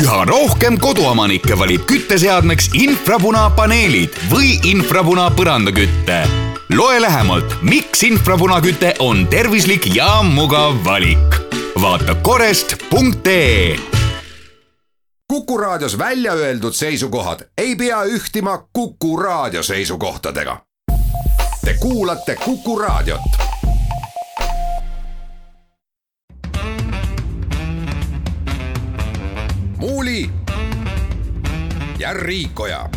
üha rohkem koduomanikke valib kütteseadmeks infrapunapaneelid või infrapuna põrandaküte. loe lähemalt, miks infrapunaküte on tervislik ja mugav valik. vaata korest.ee Kuku Raadios välja öeldud seisukohad ei pea ühtima Kuku Raadio seisukohtadega. Te kuulate Kuku Raadiot. Muuli ja Riikoja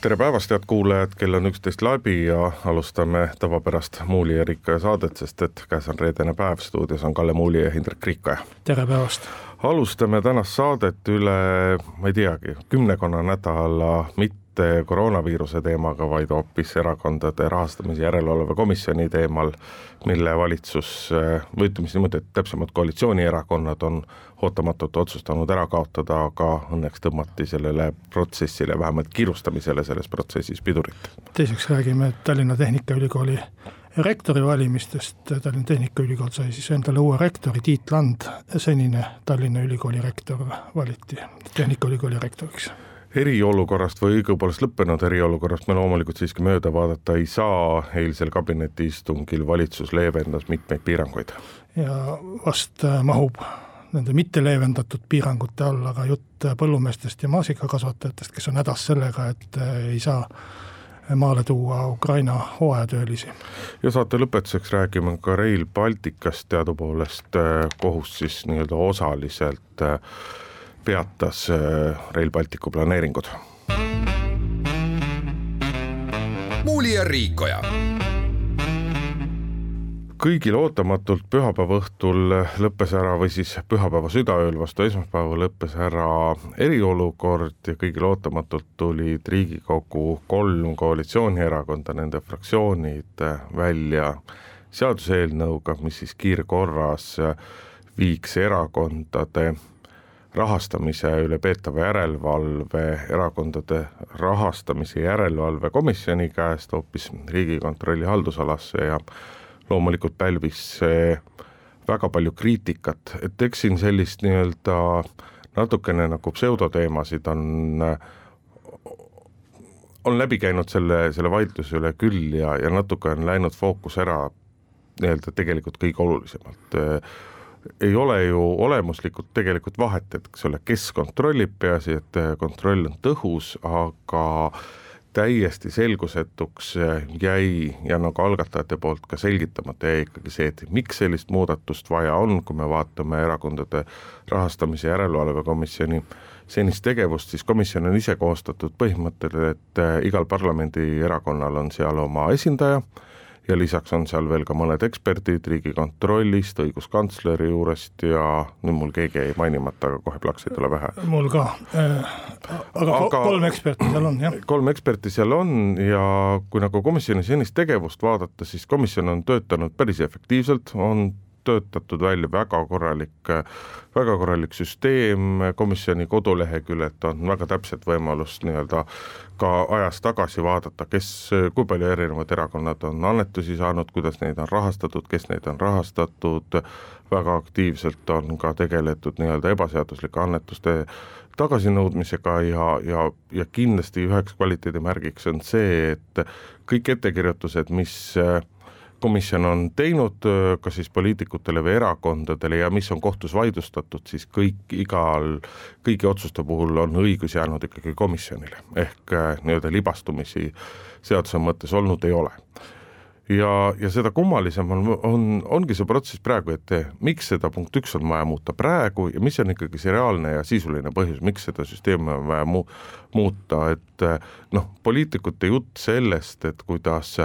tere päevast, head kuulajad, kell on üksteist läbi ja alustame tavapärast Muuli ja Rikkaja saadet, sest et käes on reedene päev, stuudios on Kalle Muuli ja Hindrek Rikkaja. tere päevast! alustame tänast saadet üle, ma ei teagi, kümnekonna nädala mitte koroonaviiruse teemaga, vaid hoopis erakondade rahastamise järelevalve komisjoni teemal, mille valitsus või ütleme siis niimoodi, et täpsemalt koalitsioonierakonnad on ootamatult otsustanud ära kaotada, aga õnneks tõmmati sellele protsessile, vähemalt kiirustamisele selles protsessis pidurit. teiseks räägime Tallinna Tehnikaülikooli rektori valimistest, Tallinna Tehnikaülikool sai siis endale uue rektori, Tiit Land, senine Tallinna Ülikooli rektor valiti Tehnikaülikooli rektoriks eriolukorrast või õigupoolest lõppenud eriolukorrast me loomulikult siiski mööda vaadata ei saa, eilsel kabinetiistungil valitsus leevendas mitmeid piiranguid. ja vast äh, mahub nende mitte leevendatud piirangute alla ka jutt põllumeestest ja maasikakasvatajatest, kes on hädas sellega, et äh, ei saa maale tuua Ukraina hooajatöölisi. ja saate lõpetuseks räägime ka Rail Balticust, teadupoolest äh, kohus siis nii-öelda osaliselt äh, peatas äh, Rail Balticu planeeringud. muuli ja Riikoja kõigil ootamatult pühapäeva õhtul lõppes ära või siis pühapäeva südaööl vastu esmaspäeva lõppes ära eriolukord ja kõigil ootamatult tulid Riigikogu kolm koalitsioonierakonda, nende fraktsioonid välja seaduseelnõuga, mis siis kiirkorras viiks erakondade rahastamise üle peetava järelevalve erakondade rahastamise järelevalve komisjoni käest hoopis Riigikontrolli haldusalasse ja loomulikult pälvis see väga palju kriitikat, et eks siin sellist nii-öelda natukene nagu pseudoteemasid on, on läbi käinud selle, selle vaidluse üle küll ja, ja natuke on läinud fookus ära nii-öelda tegelikult kõige olulisemalt. Ei ole ju olemuslikult tegelikult vahet, et eks ole, kes kontrollib, peaasi, et kontroll on tõhus, aga täiesti selgusetuks jäi ja nagu algatajate poolt ka selgitamata jäi ikkagi see, et miks sellist muudatust vaja on, kui me vaatame erakondade rahastamise järelevalve komisjoni senist tegevust, siis komisjon on ise koostatud põhimõttel, et igal parlamendierakonnal on seal oma esindaja ja lisaks on seal veel ka mõned eksperdid Riigikontrollist, õiguskantsleri juurest ja nüüd mul keegi jäi mainimata, aga kohe plaks ei tule pähe. mul ka äh,, aga, aga kolm eksperti seal on, jah. kolm eksperti seal on ja kui nagu komisjoni senist tegevust vaadata, siis komisjon on töötanud päris efektiivselt, on töötatud välja väga korralik, väga korralik süsteem, komisjoni koduleheküljelt on väga täpselt võimalus nii-öelda ka ajas tagasi vaadata, kes, kui palju erinevad erakonnad on annetusi saanud, kuidas neid on rahastatud, kes neid on rahastatud, väga aktiivselt on ka tegeletud nii-öelda ebaseaduslike annetuste tagasinõudmisega ja, ja, ja kindlasti üheks kvaliteedimärgiks on see, et kõik ettekirjutused, mis äh, komisjon on teinud kas siis poliitikutele või erakondadele ja mis on kohtus vaidlustatud, siis kõik igal, kõigi otsuste puhul on õigus jäänud ikkagi komisjonile, ehk nii-öelda libastumisi seaduse mõttes olnud ei ole. Ja, ja seda kummalisem on, on, ongi see protsess praegu, et miks seda punkt üks on vaja muuta praegu ja mis on ikkagi see reaalne ja sisuline põhjus, miks seda süsteemi on vaja mu-, muuta, et noh, poliitikute jutt sellest, et kuidas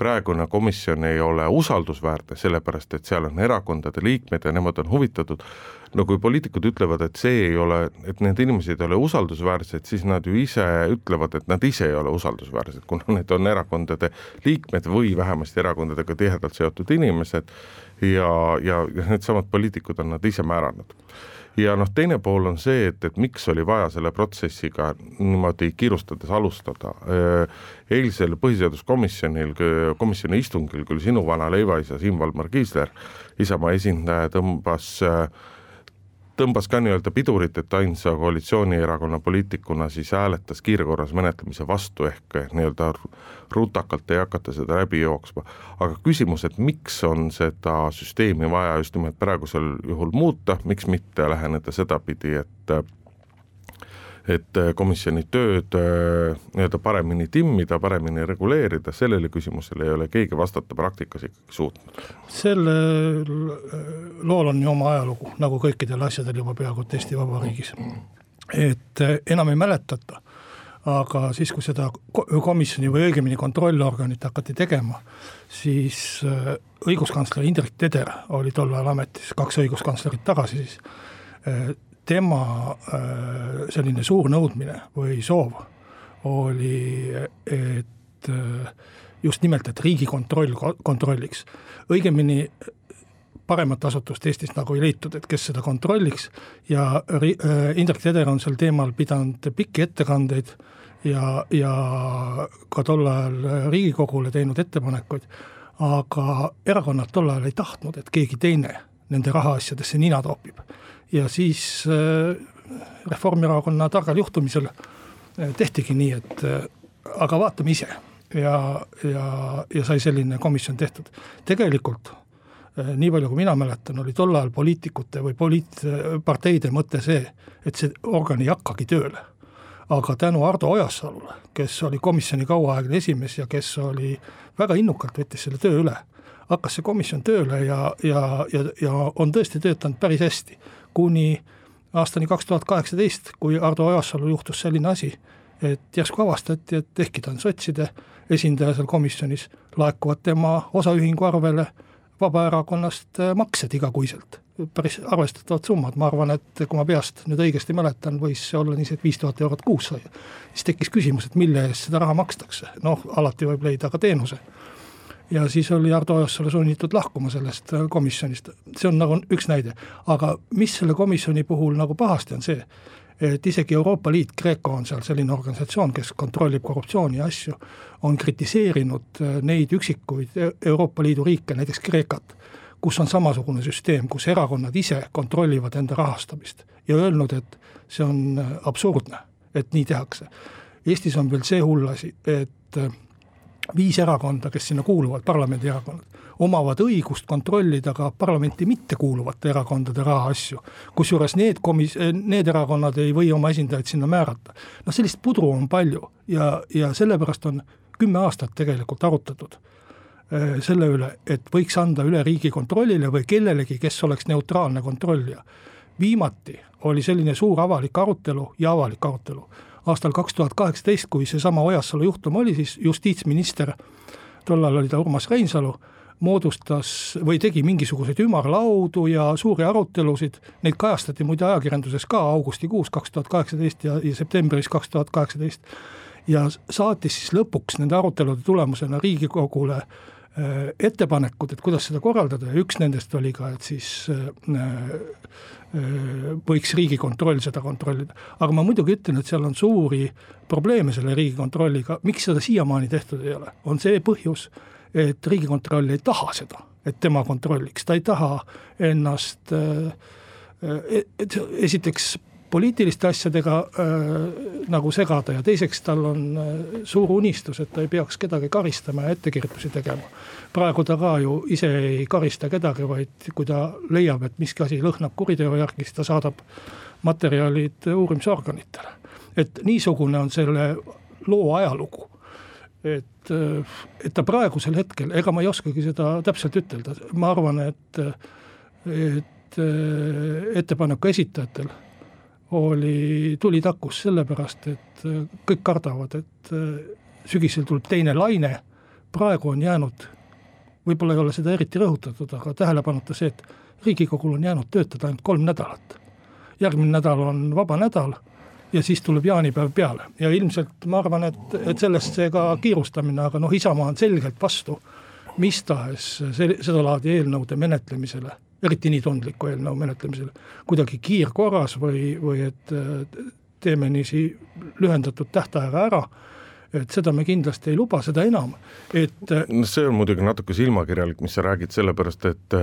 praegune komisjon ei ole usaldusväärne, sellepärast et seal on erakondade liikmed ja nemad on huvitatud, no kui poliitikud ütlevad, et see ei ole, et need inimesed ei ole usaldusväärsed, siis nad ju ise ütlevad, et nad ise ei ole usaldusväärsed, kuna need on erakondade liikmed või vähemasti erakondadega tihedalt seotud inimesed ja, ja, ja needsamad poliitikud on nad ise määranud ja noh, teine pool on see, et, et miks oli vaja selle protsessiga niimoodi kiirustades alustada. eilsel põhiseaduskomisjonil, komisjoni istungil küll sinu vana leivaisa Siim Valmar Kiisler, Isamaa esindaja, tõmbas tõmbas ka nii-öelda pidurit, et ainsa koalitsioonierakonna poliitikuna siis hääletas kiirkorras menetlemise vastu, ehk nii-öelda rutakalt ei hakata seda läbi jooksma. aga küsimus, et miks on seda süsteemi vaja just nimelt praegusel juhul muuta, miks mitte läheneda sedapidi, et et äh, komisjoni tööd äh, nii-öelda paremini timmida, paremini reguleerida, sellele küsimusele ei ole keegi vastata praktikas ikkagi suutnud. sellel lool on ju oma ajalugu, nagu kõikidel asjadel juba peaaegu et Eesti Vabariigis. et äh, enam ei mäletata, aga siis, kui seda komisjoni või õigemini kontrollorganit hakati tegema, siis õiguskantsler Indrek Teder oli tol ajal ametis, kaks õiguskantslerit tagasi siis tema äh, selline suur nõudmine või soov oli, et äh, just nimelt, et Riigikontroll kontrolliks. õigemini paremat asutust Eestis nagu ei leitud, et kes seda kontrolliks ja äh, Indrek Teder on sel teemal pidanud pikki ettekandeid ja, ja ka tol ajal Riigikogule teinud ettepanekuid, aga erakonnad tol ajal ei tahtnud, et keegi teine nende rahaasjadesse nina toopib ja siis äh, Reformierakonna targal juhtumisel äh, tehtigi nii, et äh, aga vaatame ise ja, ja, ja sai selline komisjon tehtud. tegelikult nii palju, kui mina mäletan, oli tol ajal poliitikute või poliit-, parteide mõte see, et see organ ei hakkagi tööle. aga tänu Ardo Ojassalule, kes oli komisjoni kauaaegne esimees ja kes oli väga innukalt, võttis selle töö üle, hakkas see komisjon tööle ja, ja, ja, ja on tõesti töötanud päris hästi kuni aastani kaks tuhat kaheksateist, kui Ardo Ojassalu juhtus selline asi, et järsku avastati, et ehkki ta on sotside esindaja seal komisjonis, laekuvad tema osaühingu arvele Vabaerakonnast äh, maksed igakuiselt. päris arvestatavad summad, ma arvan, et kui ma peast nüüd õigesti mäletan, võis see olla nii see, et viis tuhat eurot kuus sai. siis tekkis küsimus, et mille eest seda raha makstakse, noh, alati võib leida ka teenuse ja siis oli Ardo Ojassalu sunnitud lahkuma sellest äh, komisjonist, see on nagu üks näide. aga mis selle komisjoni puhul nagu pahasti on see, et isegi Euroopa Liit, Kreeko on seal selline organisatsioon, kes kontrollib korruptsiooni ja asju, on kritiseerinud äh, neid üksikuid e-, Euroopa Liidu riike, näiteks Kreekat, kus on samasugune süsteem, kus erakonnad ise kontrollivad enda rahastamist ja öelnud, et see on äh, absurdne, et nii tehakse. Eestis on veel see hull asi, et viis erakonda, kes sinna kuuluvad, parlamendierakonnad, omavad õigust kontrollida ka parlamenti mittekuuluvate erakondade rahaasju. kusjuures need komis-, need erakonnad ei või oma esindajaid sinna määrata. noh, sellist pudru on palju ja, ja sellepärast on kümme aastat tegelikult arutatud äh, selle üle, et võiks anda üle Riigikontrollile või kellelegi, kes oleks neutraalne kontrollija. viimati oli selline suur avalik arutelu ja avalik arutelu aastal kaks tuhat kaheksateist, kui seesama Ojassalu juhtum oli, siis justiitsminister, tollal oli ta Urmas Reinsalu, moodustas või tegi mingisuguseid ümarlaudu ja suuri arutelusid, neid kajastati muide ajakirjanduses ka augustikuus kaks tuhat kaheksateist ja, ja septembris kaks tuhat kaheksateist, ja saatis siis lõpuks nende arutelude tulemusena Riigikogule äh, ettepanekud, et kuidas seda korraldada ja üks nendest oli ka, et siis äh, äh, võiks Riigikontroll seda kontrollida. aga ma muidugi ütlen, et seal on suuri probleeme selle Riigikontrolliga, miks seda siiamaani tehtud ei ole, on see põhjus, et Riigikontroll ei taha seda, et tema kontrolliks, ta ei taha ennast et esiteks poliitiliste asjadega äh, nagu segada ja teiseks tal on äh, suur unistus, et ta ei peaks kedagi karistama ja ettekirjutusi tegema. praegu ta ka ju ise ei karista kedagi, vaid kui ta leiab, et miski asi lõhnab kuriteo järgi, siis ta saadab materjalid uurimisorganitele. et niisugune on selle loo ajalugu et, äh, et ta praegusel hetkel, ega ma ei oskagi seda täpselt ütelda, ma arvan, et, et äh, ettepaneku esitajatel oli tulitakus sellepärast, et äh, kõik kardavad, et äh, sügisel tuleb teine laine, praegu on jäänud, võib-olla ei ole seda eriti rõhutatud, aga tähelepanuta see, et Riigikogul on jäänud töötada ainult kolm nädalat. järgmine nädal on vaba nädal ja siis tuleb jaanipäev peale. Ja ilmselt ma arvan, et, et sellest see ka kiirustamine, aga noh, Isamaa on selgelt vastu mis tahes sedalaadi eelnõude menetlemisele eriti nii tundliku eelnõu menetlemisel, kuidagi kiirkorras või, või et teeme niiviisi lühendatud tähtajaga ära, et seda me kindlasti ei luba, seda enam, et no see on muidugi natuke silmakirjalik, mis sa räägid, sellepärast et,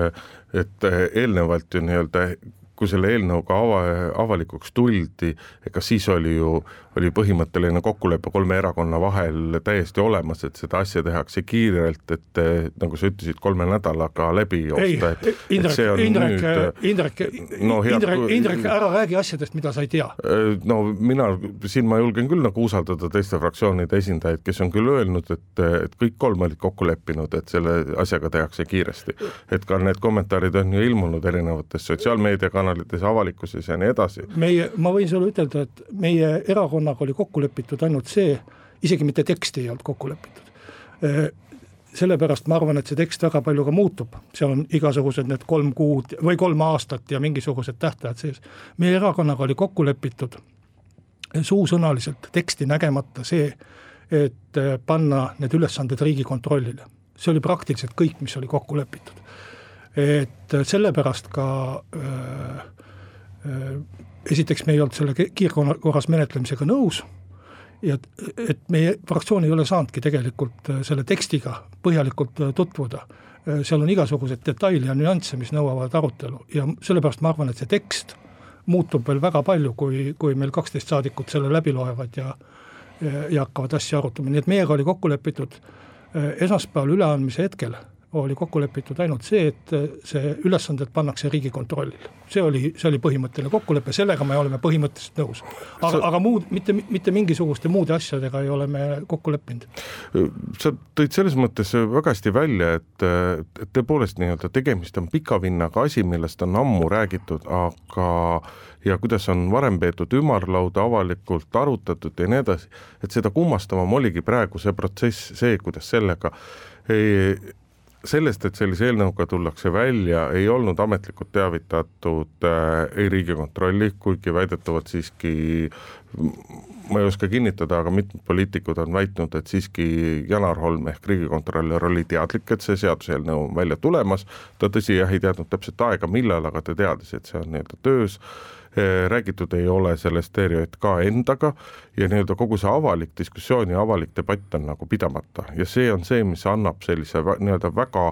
et eelnevalt ju nii-öelda kui selle eelnõuga ava, avalikuks tuldi, ega siis oli ju, oli põhimõtteline kokkulepe kolme erakonna vahel täiesti olemas, et seda asja tehakse kiirelt, et nagu sa ütlesid, kolme nädalaga läbi joosta, et, on Indrek, nüüd Indrek, no, Indrek, Indrek, ära räägi asjadest, mida sa ei tea. no mina, siin ma julgen küll nagu usaldada teiste fraktsioonide esindajaid, kes on küll öelnud, et, et kõik kolm olid kokku leppinud, et selle asjaga tehakse kiiresti. et ka need kommentaarid on ju ilmunud erinevates sotsiaalmeediakanalites, avalikkuses ja nii edasi. meie, ma võin sulle ütelda, et meie erakonnaga oli kokku lepitud ainult see, isegi mitte teksti ei olnud kokku lepitud sellepärast ma arvan, et see tekst väga palju ka muutub, seal on igasugused need kolm kuud või kolm aastat ja mingisugused tähtajad sees. meie erakonnaga oli kokku lepitud suusõnaliselt teksti nägemata see, et panna need ülesanded Riigikontrollile. see oli praktiliselt kõik, mis oli kokku lepitud et sellepärast ka äh, äh, esiteks me ei olnud selle kiirkorras menetlemisega nõus ja et, meie fraktsioon ei ole saanudki tegelikult äh, selle tekstiga põhjalikult äh, tutvuda. Äh, seal on igasuguseid detaile ja nüansse, mis nõuavad arutelu ja sellepärast ma arvan, et see tekst muutub veel väga palju, kui, kui meil kaksteist saadikut selle läbi loevad ja ja hakkavad asja arutama, nii et meiega oli kokku lepitud esmaspäeval üleandmise hetkel oli kokku lepitud ainult see, et see ülesanded pannakse Riigikontrollile. see oli, see oli põhimõtteline kokkulepe, sellega me oleme põhimõtteliselt nõus. aga aga muud, mitte, mitte mingisuguste muude asjadega ei ole me kokku leppinud. sa tõid selles mõttes väga hästi välja, et, et tõepoolest nii-öelda tegemist on pika vinnaga asi, millest on ammu räägitud, aga ja kuidas on varem peetud ümarlauda avalikult arutatud ja nii edasi, et seda kummastavam oligi praegu see protsess, see, kuidas sellega ei, sellest, et sellise eelnõuga tullakse välja, ei olnud ametlikult teavitatud äh, ei Riigikontrolli, kuigi väidetavalt siiski ma ei oska kinnitada, aga mitmed poliitikud on väitnud, et siiski Janar Holm ehk riigikontrolör oli teadlik, et see seaduseelnõu on välja tulemas, ta tõsi jah, ei teadnud täpset aega, millal, aga ta teadis, et see on nii-öelda töös räägitud ei ole sellest ERJK endaga ja nii-öelda kogu see avalik diskussioon ja avalik debatt on nagu pidamata. Ja see on see, mis annab sellise nii-öelda väga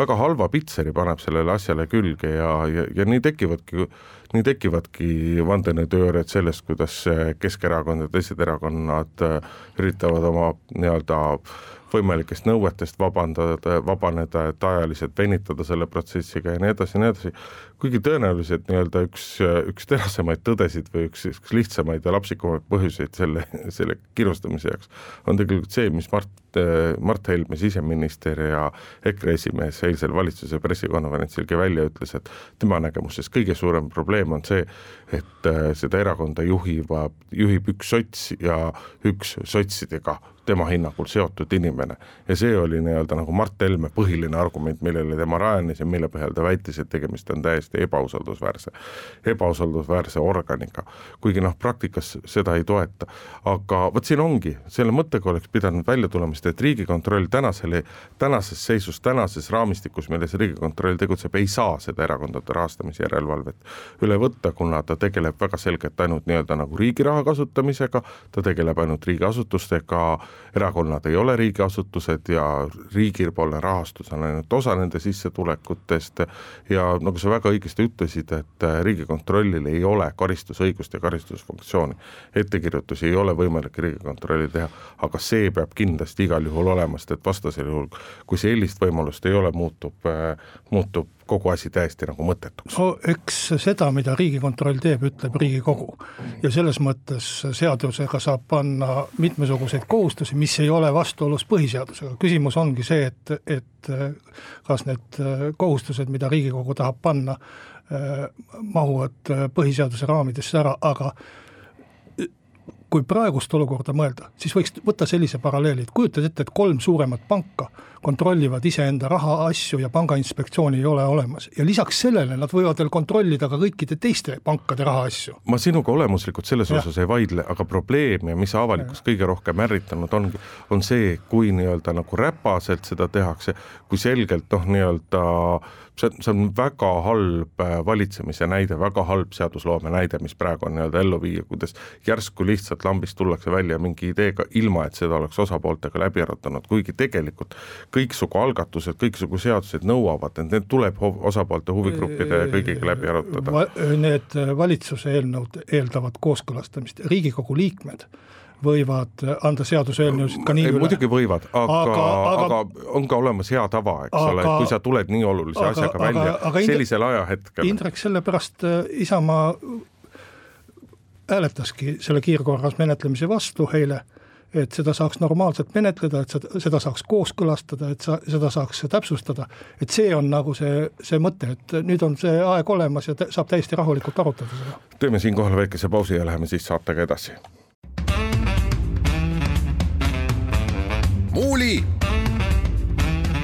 väga halva pitseri paneb sellele asjale külge ja, ja, ja nii tekivadki, nii tekivadki vandenõuteooriad sellest, kuidas Keskerakond ja teised erakonnad äh, üritavad oma nii-öelda võimalikest nõuetest vabandada, vabaneda, et ajaliselt venitada selle protsessiga ja nii edasi ja nii edasi, kuigi tõenäoliselt nii-öelda üks, üks terasemaid tõdesid või üks, üks lihtsamaid ja lapsikumaid põhjuseid selle, selle kiirustamise jaoks on tegelikult see, mis Mart, Mart Helme, siseminister ja EKRE esimees eilsel valitsuse pressikonverentsilgi välja ütles, et tema nägemuses kõige suurem probleem on see, et seda erakonda juhivad, juhib üks sots ja üks sotsidega tema hinnangul seotud inimene. ja see oli nii-öelda nagu Mart Helme põhiline argument, millele tema rajanes ja mille põhjal ta väitis, et tegemist on täiesti ebausaldusväärse, ebausaldusväärse organiga. kuigi noh, praktikas seda ei toeta. aga vot siin ongi, selle mõttega oleks pidanud välja tulema, sest et Riigikontroll tänasele, tänases seisus, tänases raamistikus, milles Riigikontroll tegutseb, ei saa seda erakondade rahastamise järelevalvet üle võtta, kuna ta tegeleb väga selgelt ainult nii-öelda nagu riigi raha kasutamisega, ta tegeleb ainult riigiasutustega, erakonnad ei ole riigiasutused ja riigipoolne rahastus on ainult osa nende sissetulekutest ja nagu sa väga õigesti ütlesid, et Riigikontrollil ei ole karistusõigust ja karistusfunktsiooni. ettekirjutusi ei ole võimalik Riigikontrollil teha, aga see peab kindlasti igal juhul olema, sest et vastasel juhul, kui sellist võimalust ei ole, muutub, muutub kogu asi täiesti nagu mõttetuks. no eks seda, mida Riigikontroll teeb, ütleb Riigikogu. ja selles mõttes seadusega saab panna mitmesuguseid kohustusi, mis ei ole vastuolus põhiseadusega, küsimus ongi see, et, et kas need kohustused, mida Riigikogu tahab panna, mahuvad põhiseaduse raamidesse ära, aga kui praegust olukorda mõelda, siis võiks võtta sellise paralleeli, et kujutad ette, et kolm suuremat panka kontrollivad iseenda rahaasju ja pangainspektsiooni ei ole olemas. ja lisaks sellele nad võivad veel kontrollida ka kõikide teiste pankade rahaasju. ma sinuga olemuslikult selles ja. osas ei vaidle, aga probleem ja mis avalikkust kõige rohkem ärritanud ongi, on see, kui nii-öelda nagu räpaselt seda tehakse, kui selgelt noh, nii-öelda see on, see on väga halb äh, valitsemise näide, väga halb seadusloome näide, mis praegu on nii-öelda ellu viia, kuidas järsku lihtsalt lambist tullakse välja mingi ideega, ilma et seda oleks osapooltega läbi arutanud, kuigi tegelikult kõiksugu algatused, kõiksugu seadused nõuavad, et need tuleb osapoolte huvigruppide ja kõigiga läbi arutada. Need valitsuse eelnõud eeldavad kooskõlastamist, Riigikogu liikmed võivad anda seaduseelnõusid ka nii ei, üle. muidugi võivad, aga, aga, aga, aga on ka olemas hea tava, eks aga, ole, et kui sa tuled nii olulise aga, asjaga aga, välja aga, sellisel ajahetkel. Indrek, sellepärast äh, Isamaa hääletaski selle kiirkorras menetlemise vastu eile, et seda saaks normaalselt menetleda, et seda, seda saaks kooskõlastada, et sa, seda saaks täpsustada. et see on nagu see, see mõte, et nüüd on see aeg olemas ja te, saab täiesti rahulikult arutada seda. teeme siinkohal väikese pausi ja läheme siis saatega edasi. Muuli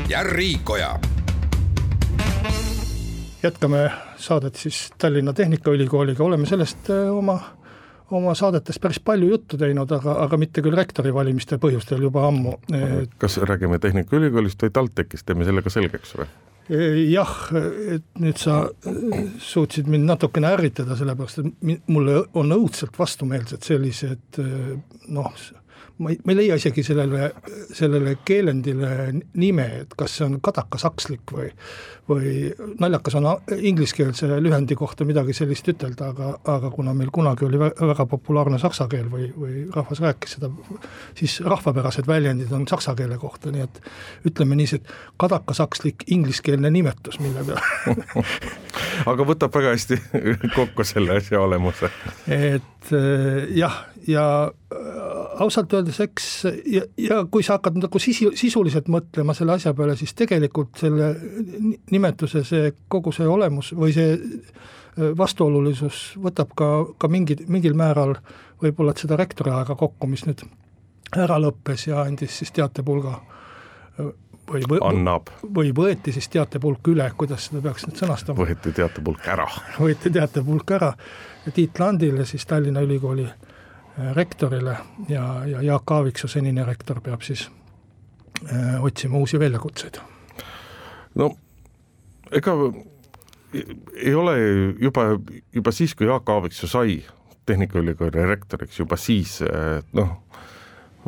ja Riikoja jätkame saadet siis Tallinna Tehnikaülikooliga, oleme sellest äh, oma oma saadetes päris palju juttu teinud, aga, aga mitte küll rektori valimiste põhjustel juba ammu. kas räägime Tehnikaülikoolist või TalTechist, teeme selle ka selgeks või? jah, et nüüd sa suutsid mind natukene ärritada, sellepärast et mulle on õudselt vastumeelsed sellised noh, ma ei, ma ei leia isegi sellele, sellele keelendile nime, et kas see on kadakasakslik või või naljakas on ingliskeelse lühendi kohta midagi sellist ütelda, aga, aga kuna meil kunagi oli väga populaarne saksa keel või, või rahvas rääkis seda, siis rahvapärased väljendid on saksa keele kohta, nii et ütleme niiviisi, et kadakasakslik ingliskeelne nimetus, mille peale aga võtab väga hästi kokku selle asja olemuse. et jah, ja ausalt öeldes, eks ja, ja kui sa hakkad nagu sisu, sisuliselt mõtlema selle asja peale, siis tegelikult selle nimetuse see, kogu see olemus või see äh, vastuolulisus võtab ka, ka mingi, mingil määral võib-olla et seda rektori aega kokku, mis nüüd ära lõppes ja andis siis teatepulga äh, või võ-, annab. või võeti siis teatepulk üle, kuidas seda peaks nüüd sõnastama? võeti teatepulk ära. võeti teatepulk ära Tiit Landile, siis Tallinna Ülikooli Äh, rektorile ja, ja Jaak Aaviksoo, senine rektor, peab siis äh, otsima uusi väljakutseid. no ega ei ole juba, juba siis, kui Jaak Aaviksoo sai Tehnikaülikooli rektoriks, juba siis äh, noh,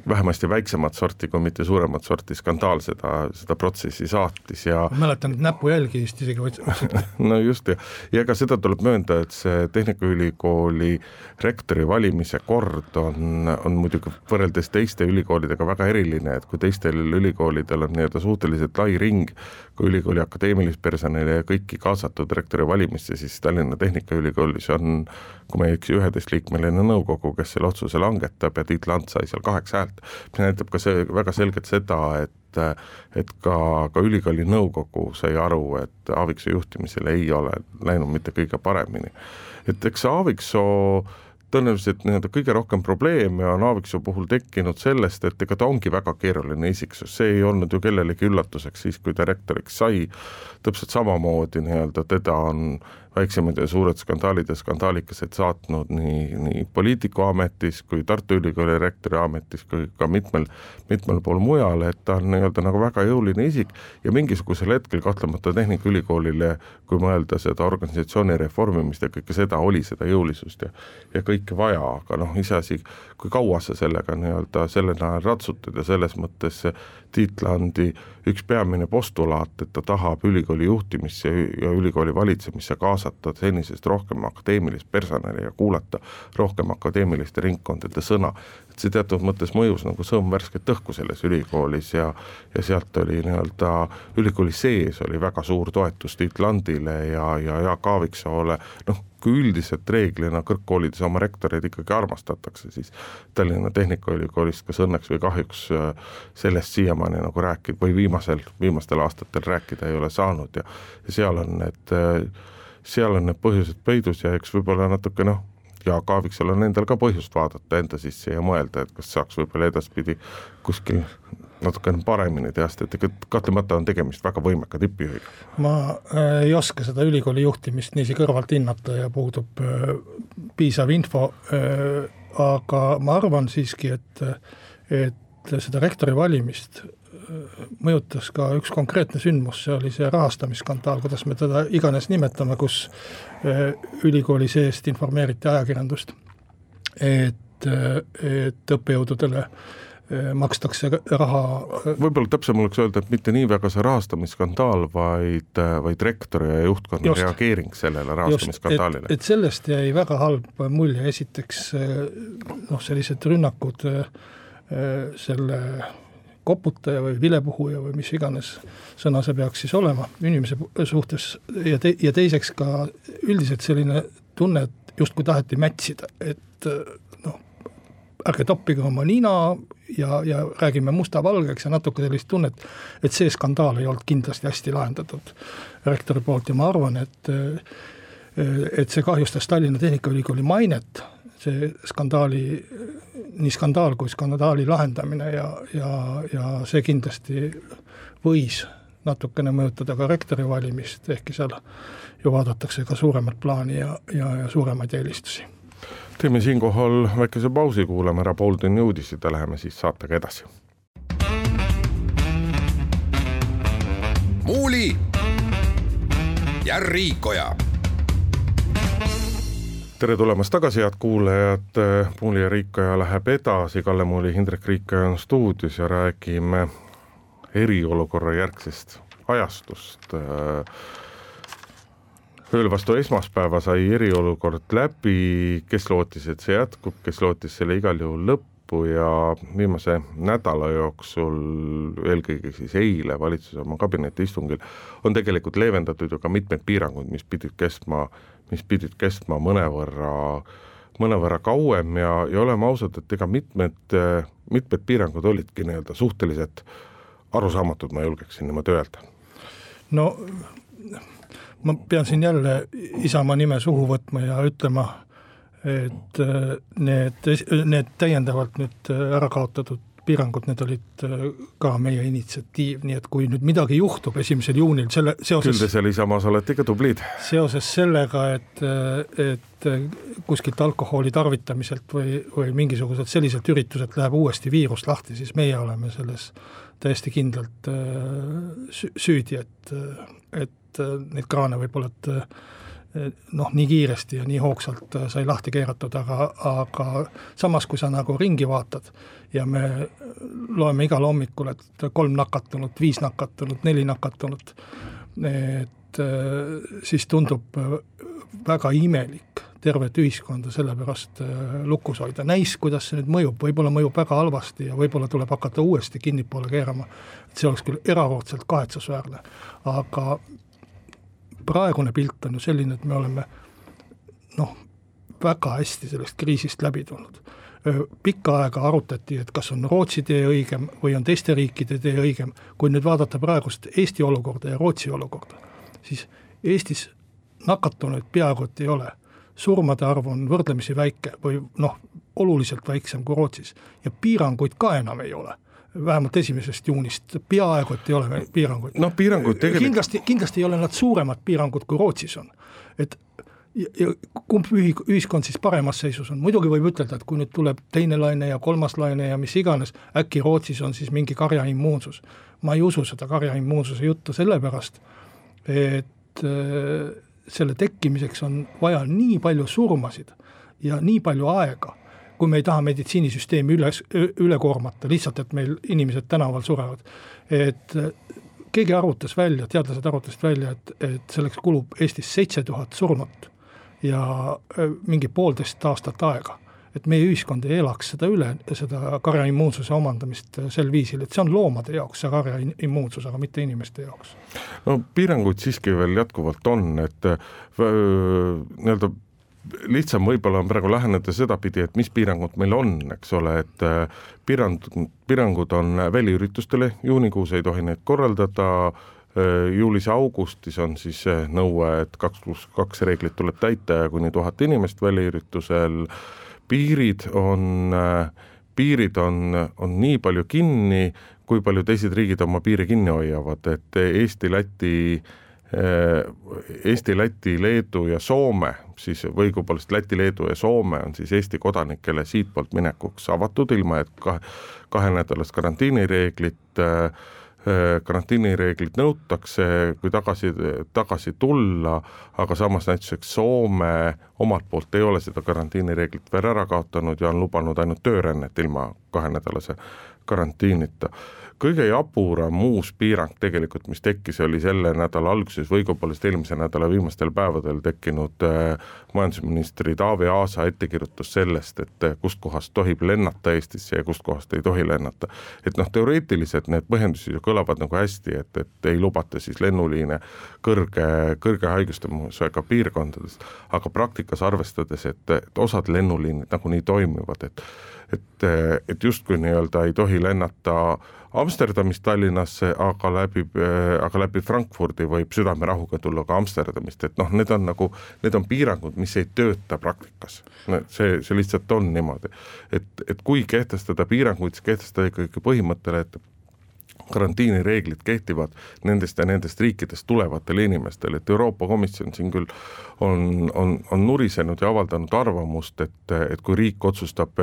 vähemasti väiksemat sorti, kui mitte suuremat sorti skandaal seda, seda protsessi saatis ja ma mäletan, et näpujälgi vist isegi otsiti no just ja, ja ega seda tuleb möönda, et see Tehnikaülikooli rektori valimise kord on, on muidugi võrreldes teiste ülikoolidega väga eriline, et kui teistel ülikoolidel on nii-öelda suhteliselt lai ring, kui ülikooli akadeemilist personali ja kõiki kaasatud rektori valimisse, siis Tallinna Tehnikaülikoolis on, kui ma ei eksi, üheteistliikmeline nõukogu, kes selle otsuse langetab ja Tiit Lant sai seal kaheksa häält häält, mis näitab ka see väga selgelt seda, et et ka, ka ülikooli nõukogu sai aru, et Aaviksoo juhtimisel ei ole läinud mitte kõige paremini. et eks Aaviksoo tõenäoliselt nii-öelda kõige rohkem probleeme on Aaviksoo puhul tekkinud sellest, et ega ta ongi väga keeruline isiksus, see ei olnud ju kellelegi üllatuseks siis, kui ta rektoriks sai, täpselt samamoodi nii-öelda teda on väiksemad ja suured skandaalid ja skandaalikesed saatnud nii, nii poliitikuametis kui Tartu Ülikooli rektori ametis kui ka mitmel, mitmel pool mujal, et ta on nii-öelda nagu väga jõuline isik ja mingisugusel hetkel kahtlemata Tehnikaülikoolile, kui mõelda seda organisatsiooni reformimist ja kõike seda, oli seda jõulisust ja ja kõike vaja, aga noh, iseasi, kui kaua sa sellega nii-öelda selle najal ratsutad ja selles mõttes Tiit Landi üks peamine postulaat, et ta tahab ülikooli juhtimisse ja ülikooli valitsemisse kaasata senisest rohkem akadeemilist personali ja kuulata rohkem akadeemiliste ringkondade sõna. et see teatud mõttes mõjus nagu sõõm värsket õhku selles ülikoolis ja ja sealt oli nii-öelda ülikooli sees oli väga suur toetus Tiit Landile ja, ja Jaak Aaviksoole, noh, kui üldiselt reeglina kõrgkoolides oma rektoreid ikkagi armastatakse, siis Tallinna Tehnikaülikoolist kas õnneks või kahjuks äh, sellest siiamaani nagu rääkida või viimasel, viimastel aastatel rääkida ei ole saanud ja ja seal on need, äh, seal on need põhjused peidus ja eks võib-olla natuke noh, Jaak Aaviksel on endal ka põhjust vaadata enda sisse ja mõelda, et kas saaks võib-olla edaspidi kuskil natukene paremini teha, sest et kahtlemata on tegemist väga võimeka tippjuhiga. ma äh, ei oska seda ülikooli juhtimist niiviisi kõrvalt hinnata ja puudub äh, piisav info, äh, aga ma arvan siiski, et, et seda rektori valimist mõjutas ka üks konkreetne sündmus, see oli see rahastamisskandaal, kuidas me teda iganes nimetame, kus ülikooli seest informeeriti ajakirjandust, et et, õppejõududele eh, makstakse raha. võib-olla täpsem oleks öelda, et mitte nii väga see rahastamisskandaal, vaid, vaid rektori ja juhtkonna just, reageering sellele rahastamisskandaalile. et sellest jäi väga halb mulje, esiteks noh, sellised rünnakud selle koputaja või vilepuhuja või mis iganes sõna see peaks siis olema inimese suhtes ja te-, ja teiseks ka üldiselt selline tunne, et justkui taheti mätsida, et noh, ärge toppige oma nina ja, ja räägime musta-valgeks ja natuke sellist tunnet, et see skandaal ei olnud kindlasti hästi lahendatud rektori poolt ja ma arvan, et et see kahjustas Tallinna Tehnikaülikooli mainet see skandaali, nii skandaal kui skandaali lahendamine ja, ja, ja see kindlasti võis natukene mõjutada ka rektori valimist, ehkki seal ju vaadatakse ka suuremat plaani ja, ja, ja suuremaid eelistusi. Teeme siinkohal väikese pausi, kuulame ära pooltunni uudised ja läheme siis saatega edasi. muuli ja Riikoja tere tulemast tagasi, head kuulajad, Muuli ja Riikaja läheb edasi, Kalle Muuli, Hindrek Riikaja on stuudios ja räägime eriolukorra järgsest ajastust. Ööl vastu esmaspäeva sai eriolukord läbi, kes lootis, et see jätkub, kes lootis selle igal juhul lõppu ja viimase nädala jooksul, eelkõige siis eile valitsuse oma kabinetiistungil, on tegelikult leevendatud ju ka mitmeid piiranguid, mis pidid kestma mis pidid kestma mõnevõrra, mõnevõrra kauem ja, ja oleme ausad, et ega mitmed, mitmed piirangud olidki nii-öelda suhteliselt arusaamatud, ma julgeksin niimoodi öelda. no ma pean siin jälle Isamaa nime suhu võtma ja ütlema, et need, need täiendavalt nüüd ära kaotatud piirangud, need olid äh, ka meie initsiatiiv, nii et kui nüüd midagi juhtub esimesel juunil selle seoses küll te seal Isamaas olete ikka tublid. seoses sellega, et, äh, et äh, kuskilt alkoholi tarvitamiselt või, või mingisuguselt selliselt ürituselt läheb uuesti viirus lahti, siis meie oleme selles täiesti kindlalt süüdi, et, et neid kraane võib-olla, et noh, nii kiiresti ja nii hoogsalt sai lahti keeratud, aga, aga samas, kui sa nagu ringi vaatad ja me loeme igal hommikul, et kolm nakatunut, viis nakatunut, neli nakatunut, et siis tundub väga imelik tervet ühiskonda selle pärast lukus hoida, näis, kuidas see nüüd mõjub, võib-olla mõjub väga halvasti ja võib-olla tuleb hakata uuesti kinnipoole keerama, et see oleks küll erakordselt kahetsusväärne, aga praegune pilt on ju selline, et me oleme noh, väga hästi sellest kriisist läbi tulnud. pikka aega arutati, et kas on Rootsi tee õigem või on teiste riikide tee õigem, kui nüüd vaadata praegust Eesti olukorda ja Rootsi olukorda, siis Eestis nakatunuid peaaegu et ei ole, surmade arv on võrdlemisi väike või noh, oluliselt väiksem kui Rootsis. Ja piiranguid ka enam ei ole vähemalt esimesest juunist, peaaegu et ei ole piiranguid. noh, piiranguid tegelikult kindlasti, kindlasti ei ole nad suuremad piirangud, kui Rootsis on. et ja, ja kumb ühi-, ühiskond siis paremas seisus on, muidugi võib ütelda, et kui nüüd tuleb teine laine ja kolmas laine ja mis iganes, äkki Rootsis on siis mingi karjaimmuunsus. ma ei usu seda karjaimmuunsuse juttu sellepärast, et äh, selle tekkimiseks on vaja nii palju surmasid ja nii palju aega kui me ei taha meditsiinisüsteemi üles, üle koormata, lihtsalt et meil inimesed tänaval surevad. et äh, keegi arvutas välja, teadlased arvutasid välja, et, et selleks kulub Eestis seitse tuhat surnut ja äh, mingi poolteist aastat aega et meie ühiskond ei elaks seda üle, seda karjaimmuunsuse omandamist äh, sel viisil, et see on loomade jaoks, see karjaimmuunsus, aga mitte inimeste jaoks. no piiranguid siiski veel jätkuvalt on, et nii-öelda lihtsam võib-olla on praegu läheneda sedapidi, et mis piirangud meil on, eks ole, et äh, piirang, piirangud on väliüritustele, juunikuus ei tohi neid korraldada, äh, juulis ja augustis on siis nõue, et kaks pluss kaks reeglit tuleb täita ja kuni tuhat inimest väliüritusel, piirid on, äh, piirid on, on nii palju kinni, kui palju teised riigid oma piiri kinni hoiavad, et Eesti, Läti Äh, Eesti, Läti, Leedu ja Soome, siis või õigupoolest Läti, Leedu ja Soome on siis Eesti kodanikele siitpoolt minekuks avatud, ilma et kahe, kahenädalast karantiinireeglit äh, karantiinireeglid nõutakse, kui tagasi, tagasi tulla, aga samas näituseks Soome omalt poolt ei ole seda karantiinireeglit veel ära kaotanud ja on lubanud ainult töörännet ilma kahenädalase karantiinita kõige jaburam uus piirang tegelikult, mis tekkis, oli selle nädala alguses või õigupoolest eelmise nädala viimastel päevadel tekkinud äh, majandusministri Taavi Aasa ettekirjutus sellest, et äh, kustkohast tohib lennata Eestisse ja kustkohast ei tohi lennata. et noh, teoreetiliselt need põhjendused ju kõlavad nagu hästi, et, et ei lubata siis lennuliine kõrge, kõrge haigustamusega piirkondades, aga praktikas arvestades, et, et osad lennuliinid nagunii toimivad, et et, et justkui nii-öelda ei tohi lennata Amsterdamist Tallinnasse, aga läbi, aga läbi Frankfurdi võib südamerahuga tulla ka Amsterdamist, et noh, need on nagu, need on piirangud, mis ei tööta praktikas. see, see lihtsalt on niimoodi. et, et kui kehtestada piiranguid, siis kehtestada ikkagi põhimõttele, et karantiinireeglid kehtivad nendest ja nendest riikidest tulevatele inimestele, et Euroopa Komisjon siin küll on, on, on nurisenud ja avaldanud arvamust, et, et kui riik otsustab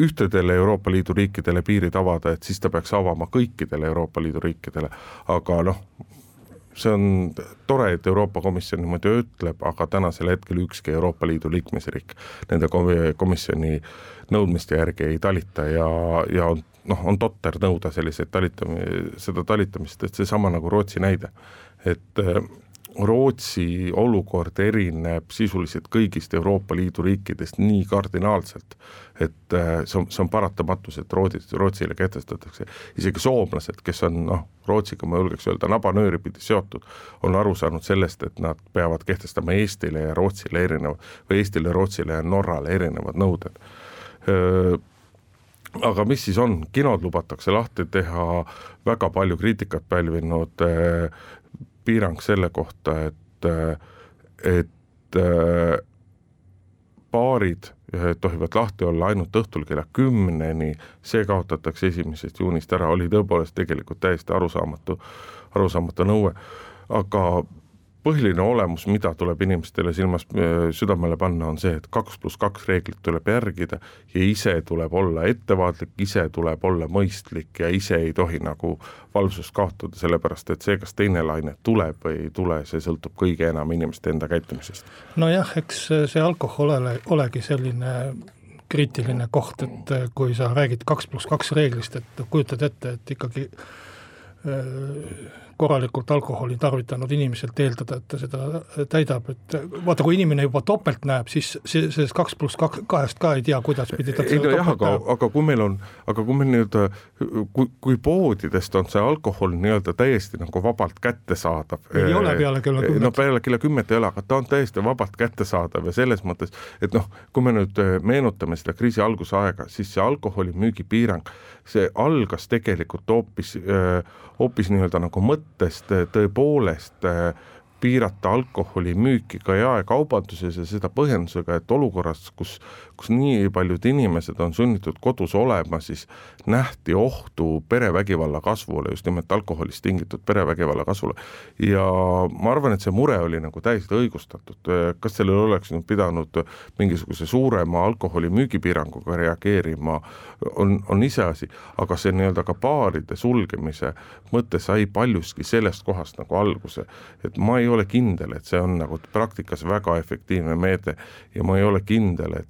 ühtedele Euroopa Liidu riikidele piirid avada, et siis ta peaks avama kõikidele Euroopa Liidu riikidele, aga noh, see on tore, et Euroopa Komisjon niimoodi ütleb, aga tänasel hetkel ükski Euroopa Liidu liikmesriik nende komisjoni nõudmiste järgi ei talita ja, ja on noh, on totter nõuda selliseid talitami-, seda talitamist, et seesama nagu Rootsi näide, et Rootsi olukord erineb sisuliselt kõigist Euroopa Liidu riikidest nii kardinaalselt, et äh, see on, see on paratamatus, et Rootsi, Rootsile kehtestatakse, isegi soomlased, kes on noh, Rootsiga ma julgeks öelda nabanööri pidi seotud, on aru saanud sellest, et nad peavad kehtestama Eestile ja Rootsile erinevad, või Eestile, Rootsile ja Norrale erinevad nõuded aga mis siis on, kinod lubatakse lahti teha, väga palju kriitikat pälvinud piirang selle kohta, et, et baarid tohivad lahti olla ainult õhtul kella kümneni, see kaotatakse esimesest juunist ära, oli tõepoolest tegelikult täiesti arusaamatu, arusaamatu nõue, aga põhiline olemus, mida tuleb inimestele silmas äh, südamele panna, on see, et kaks pluss kaks reeglit tuleb järgida ja ise tuleb olla ettevaatlik, ise tuleb olla mõistlik ja ise ei tohi nagu valvsust kaotada, sellepärast et see, kas teine laine tuleb või ei tule, see sõltub kõige enam inimeste enda käitumisest. nojah, eks see alkohol ole, olegi selline kriitiline koht, et kui sa räägid kaks pluss kaks reeglist, et kujutad ette, et ikkagi äh, korralikult alkoholi tarvitanud inimeselt eeldada, et ta seda täidab, et vaata, kui inimene juba topelt näeb, siis see, sellest kaks pluss kaks, kahest ka ei tea, kuidas pidi ta ei no jah, aga, aga kui meil on, aga kui meil nii-öelda, kui, kui poodidest on see alkohol nii-öelda täiesti nagu vabalt kättesaadav. ei ole peale kella kümmet. no peale kella kümmet ei ole, aga ta on täiesti vabalt kättesaadav ja selles mõttes, et noh, kui me nüüd meenutame seda kriisi alguse aega, siis see alkoholimüügi piirang, see algas tegelikult hoopis, hoopis nii-öelda nagu mõtte mõttest tõepoolest äh, piirata alkoholimüüki ka jaekaubanduses ja seda põhjendusega, et olukorras, kus, kus nii paljud inimesed on sunnitud kodus olema, siis nähti ohtu perevägivalla kasvule, just nimelt alkoholist tingitud perevägivalla kasvule. ja ma arvan, et see mure oli nagu täiesti õigustatud, kas sellele oleks nüüd pidanud mingisuguse suurema alkoholi müügipiiranguga reageerima, on, on iseasi, aga see nii-öelda ka baaride sulgemise mõte sai paljuski sellest kohast nagu alguse, et ma ei ole kindel, et see on nagu praktikas väga efektiivne meede. Ja ma ei ole kindel, et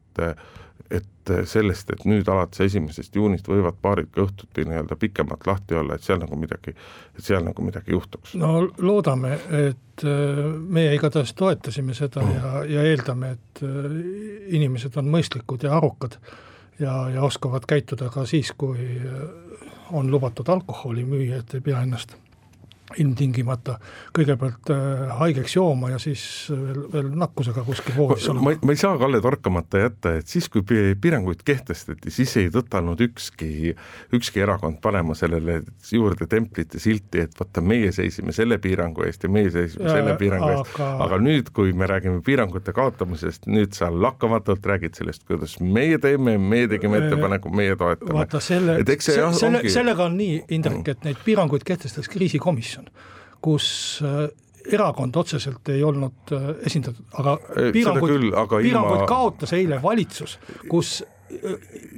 et sellest, et nüüd alates esimesest juunist võivad baarid ka õhtuti nii-öelda pikemalt lahti olla, et seal nagu midagi, et seal nagu midagi juhtuks. no loodame, et äh, meie igatahes toetasime seda ja, ja eeldame, et äh, inimesed on mõistlikud ja arukad ja, ja oskavad käituda ka siis, kui äh, on lubatud alkoholi müüa, et ei pea ennast ilmtingimata kõigepealt äh, haigeks jooma ja siis veel, veel nakkusega kuskil voodis olema. ma, ei saa, Kalle, torkamata jätta, et siis, kui piiranguid kehtestati, siis ei tõtanud ükski, ükski erakond panema sellele juurde templit ja silti, et vaata, meie seisime selle piirangu eest ja meie seisime ja, selle piirangu aga... eest, aga nüüd, kui me räägime piirangute kaotamisest, nüüd sa lakkamatult räägid sellest, kuidas meie teeme, meie tegime ettepaneku, meie toetame. vaata selle, selle, sellega on nii, Indrek, et neid piiranguid kehtestas kriisikomisjon komisjon, kus äh, erakond otseselt ei olnud äh, esindatud, aga piiranguid, piiranguid ilma... kaotas eile valitsus, kus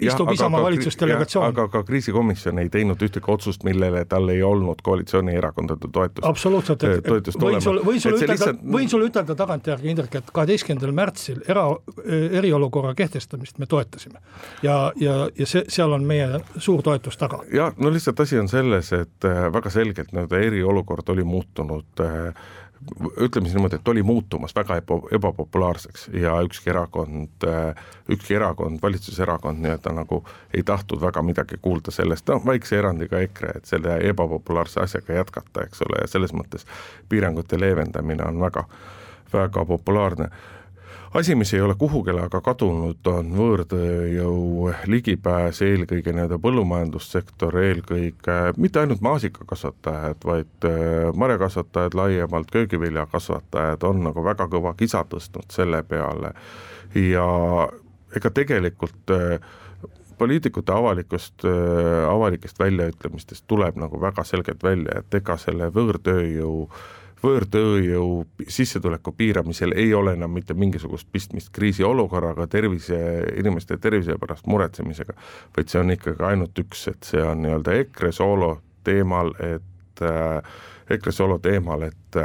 istub Isamaa valitsusdelegatsioon. aga ka kriisikomisjon ei teinud ühtegi otsust, millele tal ei olnud koalitsioonierakondade toetust. absoluutselt, et võin sulle, võin sulle ütelda lihtsalt..., võin sulle ütelda tagantjärgi, Indrek, et kaheteistkümnendal märtsil era, eriolukorra kehtestamist me toetasime. ja, ja, ja see, seal on meie suur toetus taga. jah, no lihtsalt asi on selles, et äh, väga selgelt nii-öelda eriolukord oli muutunud äh, ütleme siis niimoodi, et oli muutumas väga eba, ebapopulaarseks ja ükski erakond, ükski erakond, valitsuserakond nii-öelda nagu ei tahtnud väga midagi kuulda sellest, noh väikse erandiga EKRE, et selle ebapopulaarse asjaga jätkata, eks ole, ja selles mõttes piirangute leevendamine on väga, väga populaarne asi, mis ei ole kuhugile aga kadunud, on võõrtööjõu ligipääs eelkõige nii-öelda põllumajandussektor, eelkõige mitte ainult maasikakasvatajad, vaid äh, marjakasvatajad laiemalt, köögiviljakasvatajad on nagu väga kõva kisa tõstnud selle peale. Ja ega tegelikult äh, poliitikute avalikust, äh, avalikest väljaütlemistest tuleb nagu väga selgelt välja, et ega selle võõrtööjõu äh, võõrtööjõu sissetuleku piiramisel ei ole enam mitte mingisugust pistmist kriisiolukorraga, tervise, inimeste tervise pärast muretsemisega, vaid see on ikkagi ainult üks, et see on nii-öelda EKRE soolo teemal, et äh, EKRE solo teemal, et,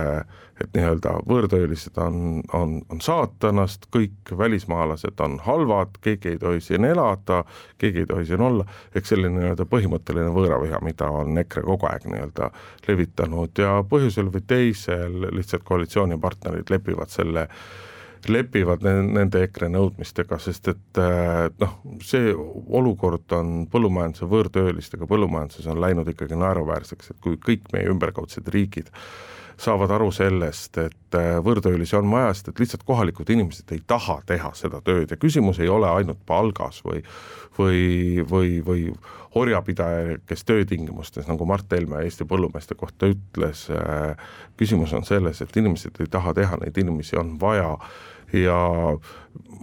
et nii-öelda võõrtöölised on, on, on saatanast, kõik välismaalased on halvad, keegi ei tohi siin elada, keegi ei tohi siin olla, eks selline nii-öelda põhimõtteline võõraviha, mida on EKRE kogu aeg nii-öelda levitanud. Ja põhjusel või teisel lihtsalt koalitsioonipartnerid lepivad selle lepivad nende EKRE nõudmistega, sest et äh, noh, see olukord on põllumajanduse võõrtöölistega põllumajanduses on läinud ikkagi naeruväärseks, et kui kõik meie ümberkaudsed riigid saavad aru sellest, et äh, võõrtöölisi on vaja, sest et lihtsalt kohalikud inimesed ei taha teha seda tööd ja küsimus ei ole ainult palgas või või, või, või orjapidaja, kes töötingimustes, nagu Mart Helme Eesti põllumeeste kohta ütles, äh, küsimus on selles, et inimesed ei taha teha, neid inimesi on vaja ja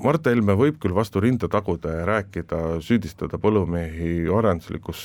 Mart Helme võib küll vastu rinda taguda ja rääkida, süüdistada põllumehi orjanduslikus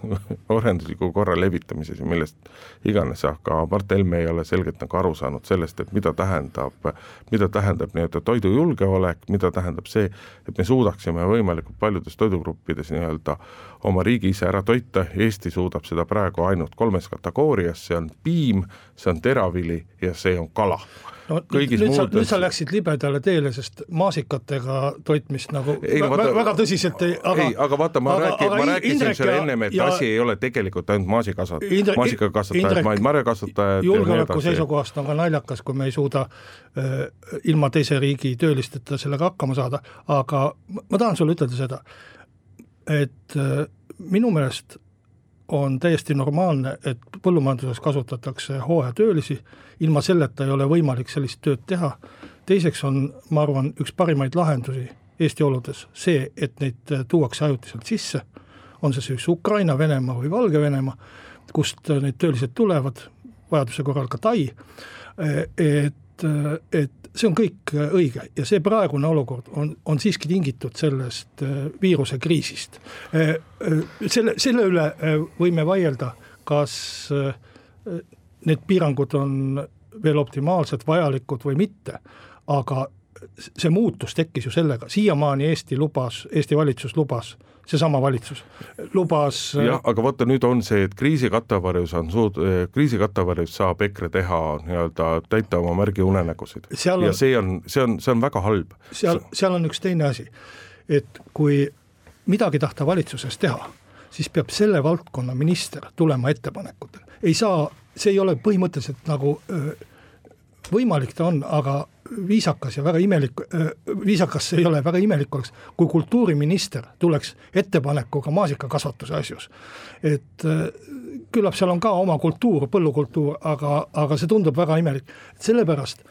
orjandusliku korra levitamises ja millest iganes, aga Mart Helme ei ole selgelt nagu aru saanud sellest, et mida tähendab, mida tähendab nii-öelda toidujulgeolek, mida tähendab see, et me suudaksime võimalikult paljudes toidugruppides nii-öelda oma riigi ise ära toita, Eesti suudab seda praegu ainult kolmes kategoorias, see on piim, see on teravili ja see on kala. No kõigis nüüd, muudes... nüüd sa läksid libedale teele, sest maasikatega toitmist nagu ei, no, vaata, väga tõsiselt ei, aga ei, aga vaata, ma räägin, ma rääkisin sulle ennem, et ja, asi ei ole tegelikult ainult maasikasvatajad, maasikakasvatajad, vaid marjakasvatajad julgeoleku seisukohast on ka naljakas, kui me ei suuda äh, ilma teise riigi töölisteta sellega hakkama saada, aga ma tahan sulle ütelda seda, et äh, minu meelest on täiesti normaalne, et põllumajanduses kasutatakse hooajatöölisi, ilma selleta ei ole võimalik sellist tööd teha. Teiseks on, ma arvan, üks parimaid lahendusi Eesti oludes see, et neid tuuakse ajutiselt sisse, on see siis Ukraina, Venemaa või Valgevenemaa, kust need töölised tulevad, vajaduse korral ka Tai, et et, et see on kõik õige. Ja see praegune olukord on, on siiski tingitud sellest äh, viirusekriisist. Äh, äh, selle, selle üle võime vaielda, kas need piirangud on veel optimaalsed, vajalikud või mitte, aga see muutus tekkis ju sellega, siiamaani Eesti lubas, Eesti valitsus lubas seesama valitsus lubas. jah, aga vaata, nüüd on see, et kriisikattevarjus on suud-, kriisikattevarjus saab EKRE teha nii-öelda, täita oma märgi unenägusid. ja see on, see on, see on väga halb. seal, seal on üks teine asi, et kui midagi tahta valitsuses teha, siis peab selle valdkonna minister tulema ettepanekutele, ei saa, see ei ole põhimõtteliselt nagu võimalik ta on, aga viisakas ja väga imelik, viisakas see ei ole, väga imelik oleks, kui kultuuriminister tuleks ettepanekuga maasikakasvatuse asjus. et küllap seal on ka oma kultuur, põllukultuur, aga, aga see tundub väga imelik, sellepärast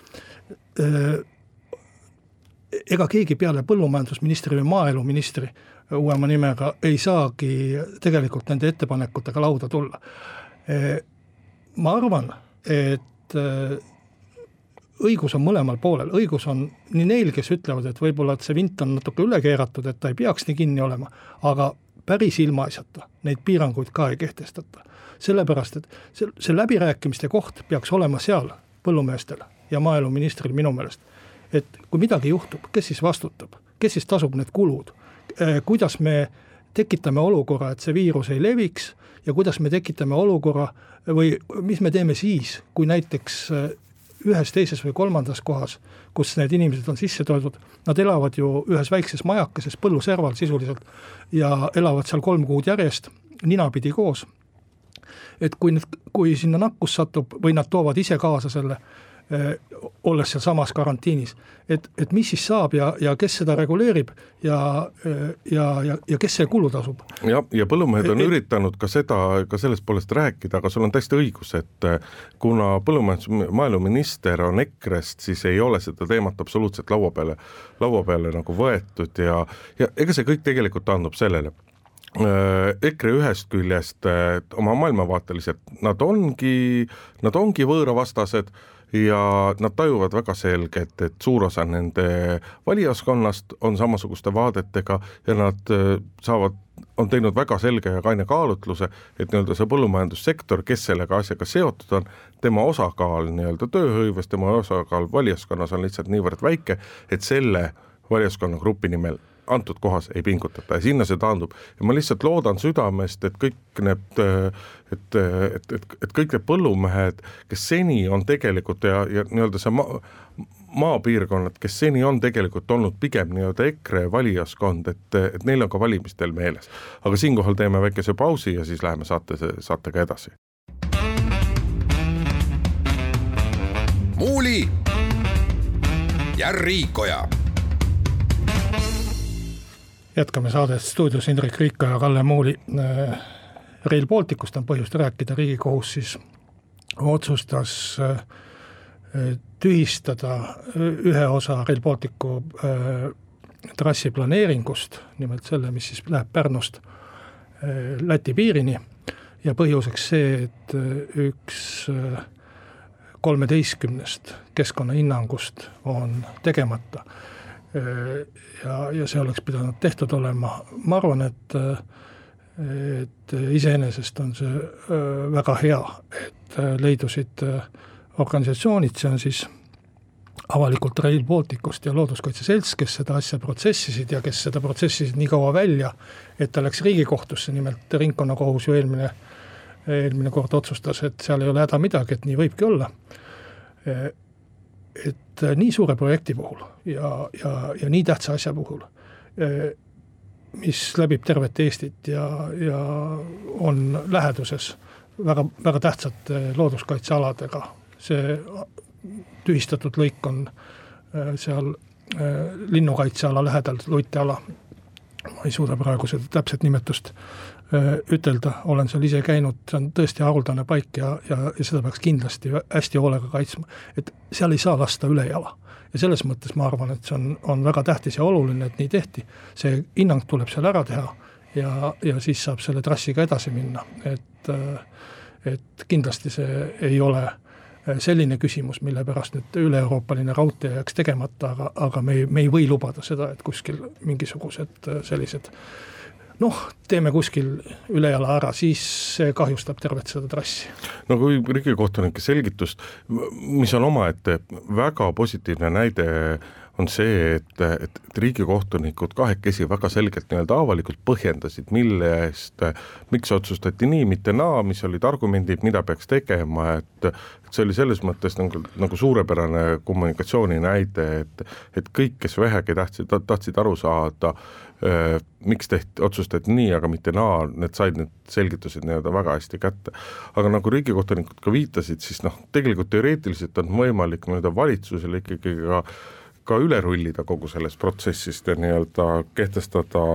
ega keegi peale põllumajandusministri või maaeluministri uuema nimega ei saagi tegelikult nende ettepanekutega lauda tulla. ma arvan, et õigus on mõlemal poolel, õigus on nii neil, kes ütlevad, et võib-olla, et see vint on natuke üle keeratud, et ta ei peaks nii kinni olema, aga päris ilmaasjata neid piiranguid ka ei kehtestata. sellepärast, et see, see läbirääkimiste koht peaks olema seal põllumeestel ja maaeluministril minu meelest. et kui midagi juhtub, kes siis vastutab, kes siis tasub need kulud, kuidas me tekitame olukorra, et see viirus ei leviks ja kuidas me tekitame olukorra või mis me teeme siis, kui näiteks ühes, teises või kolmandas kohas, kus need inimesed on sisse toodud, nad elavad ju ühes väikses majakeses põlluserval sisuliselt ja elavad seal kolm kuud järjest ninapidi koos. et kui nüüd, kui sinna nakkus satub või nad toovad ise kaasa selle olles sealsamas karantiinis. et, et mis siis saab ja, ja kes seda reguleerib ja, ja, ja, ja kes selle kulu tasub? jah, ja põllumehed on et, üritanud ka seda, ka sellest poolest rääkida, aga sul on täiesti õigus, et kuna põllumajandus, maaeluminister on EKRE-st, siis ei ole seda teemat absoluutselt laua peale, laua peale nagu võetud ja, ja ega see kõik tegelikult taandub sellele EKRE ühest küljest oma maailmavaateliselt, nad ongi, nad ongi võõravastased ja nad tajuvad väga selgelt, et suur osa nende valijaskonnast on samasuguste vaadetega ja nad äh, saavad, on teinud väga selge ja kaine kaalutluse, et nii-öelda see põllumajandussektor, kes sellega asjaga seotud on, tema osakaal nii-öelda tööhõives, tema osakaal valijaskonnas on lihtsalt niivõrd väike, et selle valijaskonnagrupi nimel antud kohas ei pingutata ja sinna see taandub. ja ma lihtsalt loodan südamest, et kõik need, et, et, et, et kõik need põllumehed, kes seni on tegelikult ja, ja nii-öelda see maa, maapiirkonnad, kes seni on tegelikult olnud pigem nii-öelda EKRE valijaskond, et, et neil on ka valimistel meeles. aga siinkohal teeme väikese pausi ja siis läheme saate, saatega edasi. muuli ja Riikoja jätkame saadet stuudios Indrek Riika ja Kalle Muuli. Äh, Rail Balticust on põhjust rääkida, Riigikohus siis otsustas äh, tühistada ühe osa Rail Balticu äh, trassi planeeringust, nimelt selle, mis siis läheb Pärnust Läti piirini. Ja põhjuseks see, et üks kolmeteistkümnest keskkonnahinnangust on tegemata ja, ja see oleks pidanud tehtud olema, ma arvan, et et iseenesest on see väga hea, et leidusid organisatsioonid, see on siis avalikult Rail Balticust ja Looduskaitse Selts, kes seda asja protsessisid ja kes seda protsessisid nii kaua välja, et ta läks Riigikohtusse, nimelt ringkonnakohus ju eelmine, eelmine kord otsustas, et seal ei ole häda midagi, et nii võibki olla et äh, nii suure projekti puhul ja, ja, ja nii tähtsa asja puhul, äh, mis läbib tervet Eestit ja, ja on läheduses väga, väga tähtsate looduskaitsealadega, see tühistatud lõik on äh, seal linnukaitseala lähedal, Luiteala, ma ei suuda praegu seda täpset nimetust Äh, ütelda, olen seal ise käinud, see on tõesti haruldane paik ja, ja, ja seda peaks kindlasti hästi hoolega kaitsma. et seal ei saa lasta ülejala. ja selles mõttes ma arvan, et see on, on väga tähtis ja oluline, et nii tehti. see hinnang tuleb seal ära teha ja, ja siis saab selle trassiga edasi minna, et äh, et kindlasti see ei ole äh, selline küsimus, mille pärast nüüd üle-euroopaline raudtee jääks tegemata, aga, aga me ei, me ei või lubada seda, et kuskil mingisugused sellised äh, noh, teeme kuskil ülejala ära, siis see kahjustab tervet seda trassi. no kui riigikohtunike selgitust, mis on omaette väga positiivne näide, on see, et, et, et riigikohtunikud kahekesi väga selgelt nii-öelda avalikult põhjendasid, mille eest, miks otsustati nii, mitte naa, mis olid argumendid, mida peaks tegema, et et see oli selles mõttes nagu, nagu suurepärane kommunikatsiooni näide, et et kõik, kes vähegi tahtsid, tahtsid aru saada, miks tehti, otsustati nii, aga mitte naa, need said need selgitused nii-öelda väga hästi kätte. aga nagu riigikohtunikud ka viitasid, siis noh, tegelikult teoreetiliselt on võimalik nii-öelda valitsusel ikkagi ka ka üle rullida kogu sellest protsessist ja nii-öelda kehtestada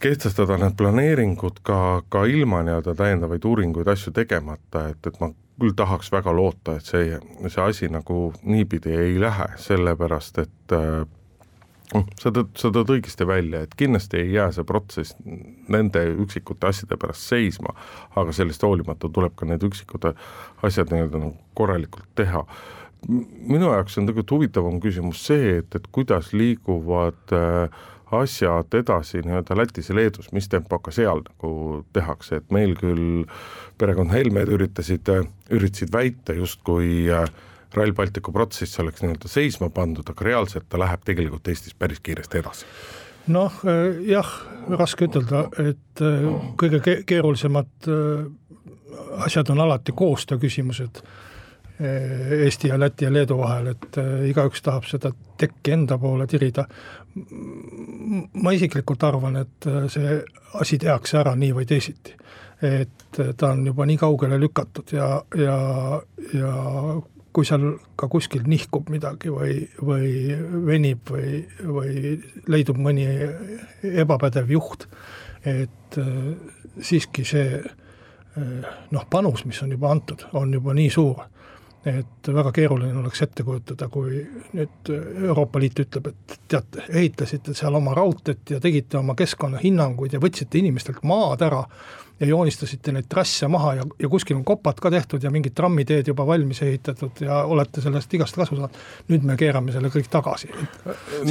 kehtestada need planeeringud ka, ka ilma nii-öelda täiendavaid uuringuid, asju tegemata, et, et ma küll tahaks väga loota, et see, see asi nagu niipidi ei lähe, sellepärast et äh, sa tõid, sa tõid õigesti välja, et kindlasti ei jää see protsess nende üksikute asjade pärast seisma, aga sellest hoolimata tuleb ka need üksikud asjad nii-öelda nagu korralikult teha. Minu jaoks on tegelikult huvitavam küsimus see, et, et kuidas liiguvad äh, asjad edasi nii-öelda Lätis ja Leedus, mis tempoga seal nagu tehakse, et meil küll perekond Helmed üritasid, üritasid väita justkui äh, Rail Balticu protsess oleks nii-öelda seisma pandud, aga reaalselt ta läheb tegelikult Eestis päris kiiresti edasi. Noh jah, raske ütelda, et kõige keerulisemad asjad on alati koostöö küsimused Eesti ja Läti ja Leedu vahel, et igaüks tahab seda tekki enda poole tirida. ma isiklikult arvan, et see asi tehakse ära nii või teisiti. et ta on juba nii kaugele lükatud ja, ja, ja kui seal ka kuskil nihkub midagi või, või venib või, või leidub mõni ebapädev juht, et siiski see noh, panus, mis on juba antud, on juba nii suur, et väga keeruline oleks ette kujutada, kui nüüd Euroopa Liit ütleb, et teate, ehitasite seal oma raudteed ja tegite oma keskkonnahinnanguid ja võtsite inimestelt maad ära ja joonistasite neid trasse maha ja, ja kuskil on kopad ka tehtud ja mingid trammiteed juba valmis ehitatud ja olete sellest igast kasu saanud. nüüd me keerame selle kõik tagasi.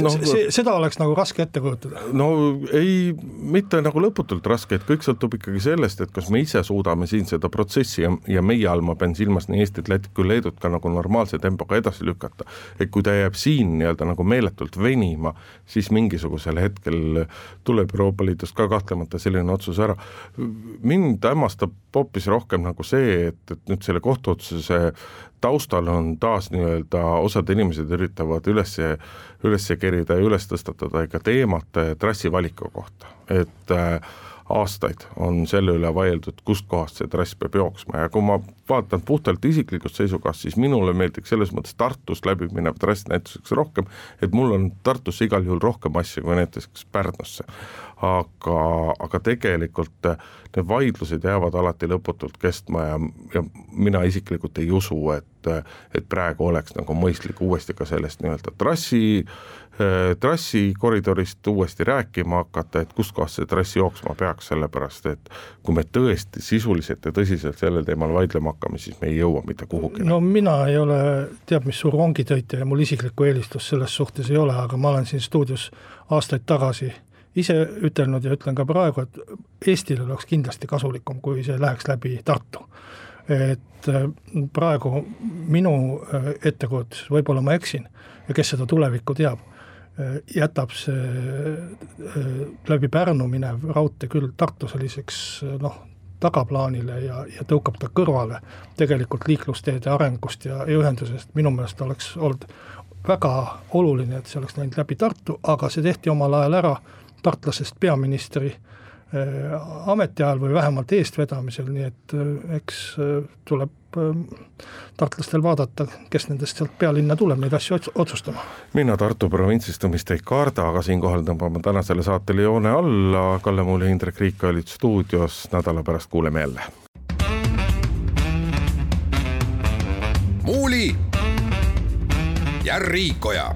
No, seda oleks nagu raske ette kujutada. no ei, mitte nagu lõputult raske, et kõik sõltub ikkagi sellest, et kas me ise suudame siin seda protsessi ja, ja meie all ma pean silmas nii Eestit, Lätit kui Leedut ka nagu normaalse tempoga edasi lükata. et kui ta jääb siin nii-öelda nagu meeletult venima, siis mingisugusel hetkel tuleb Euroopa Liidust ka kahtlemata selline otsus ära mind hämmastab hoopis rohkem nagu see, et, et nüüd selle kohtuotsuse taustal on taas nii-öelda, osad inimesed üritavad üles, üles kerida ja üles tõstatada ikka teemat trassi valiku kohta, et äh, aastaid on selle üle vaieldud, kustkohast see trass peab jooksma. Ja kui ma vaatan puhtalt isiklikust seisukohast, siis minule meeldiks selles mõttes Tartust läbi minev trass näituseks rohkem, et mul on Tartusse igal juhul rohkem asju kui näiteks Pärnusse aga, aga tegelikult need vaidlused jäävad alati lõputult kestma ja, ja mina isiklikult ei usu, et, et praegu oleks nagu mõistlik uuesti ka sellest nii-öelda trassi, trassikoridorist uuesti rääkima hakata, et kustkohast see trass jooksma peaks, sellepärast et kui me tõesti sisuliselt ja tõsiselt sellel teemal vaidlema hakkame, siis me ei jõua mitte kuhugi. no mina ei ole teab mis suur rongitõitja ja mul isiklikku eelistust selles suhtes ei ole, aga ma olen siin stuudios aastaid tagasi ise ütelnud ja ütlen ka praegu, et Eestile oleks kindlasti kasulikum, kui see läheks läbi Tartu. et äh, praegu minu äh, ettekujutus, võib-olla ma eksin, ja kes seda tulevikku teab, äh, jätab see läbi Pärnu minev raudtee küll Tartu selliseks noh, tagaplaanile ja, ja tõukab ta kõrvale tegelikult liiklusteede arengust ja, ja ühendusest, minu meelest oleks olnud väga oluline, et see oleks läinud läbi Tartu, aga see tehti omal ajal ära tartlasest peaministri äh, ametiajal või vähemalt eestvedamisel, nii et äh, eks äh, tuleb tartlastel vaadata, kes nendest sealt pealinna tuleb neid asju otsustama. mina Tartu provintsistumist ei karda, aga siinkohal tõmbame tänasele saatele joone alla, Kalle Muuli ja Indrek Riik olid stuudios, nädala pärast kuuleme jälle. muuli ja Riikoja